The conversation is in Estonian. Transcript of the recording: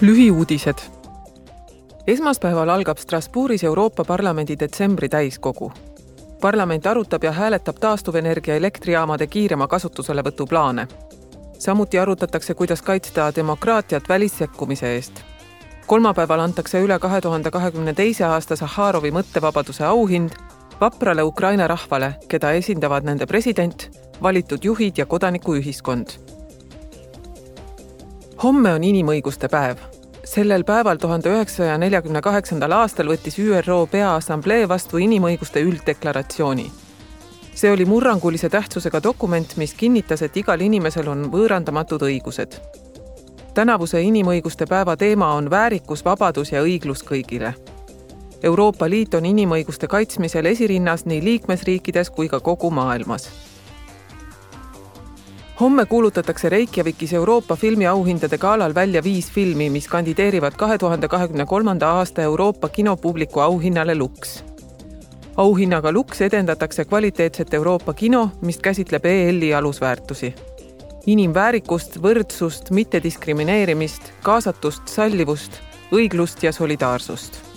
lühiuudised. esmaspäeval algab Strasbourgis Euroopa Parlamendi detsembri täiskogu. parlament arutab ja hääletab taastuvenergia elektrijaamade kiirema kasutuselevõtu plaane. samuti arutatakse, kuidas kaitsta demokraatiat välissekkumise eest. kolmapäeval antakse üle kahe tuhande kahekümne teise aasta Sahharovi mõttevabaduse auhind vaprale Ukraina rahvale, keda esindavad nende president, valitud juhid ja kodanikuühiskond homme on inimõiguste päev. sellel päeval tuhande üheksasaja neljakümne kaheksandal aastal võttis ÜRO Peaassamblee vastu inimõiguste ülddeklaratsiooni. see oli murrangulise tähtsusega dokument, mis kinnitas, et igal inimesel on võõrandamatud õigused. tänavuse inimõiguste päeva teema on väärikus, vabadus ja õiglus kõigile Euroopa Liit on inimõiguste kaitsmisel esirinnas nii liikmesriikides kui ka kogu maailmas homme kuulutatakse Reykjavikis Euroopa filmiauhindade galal välja viis filmi, mis kandideerivad kahe tuhande kahekümne kolmanda aasta Euroopa kinopubliku auhinnale Lux. auhinnaga Lux edendatakse kvaliteetset Euroopa kino, mis käsitleb EL-i alusväärtusi. inimväärikust, võrdsust, mittediskrimineerimist, kaasatust, sallivust, õiglust ja solidaarsust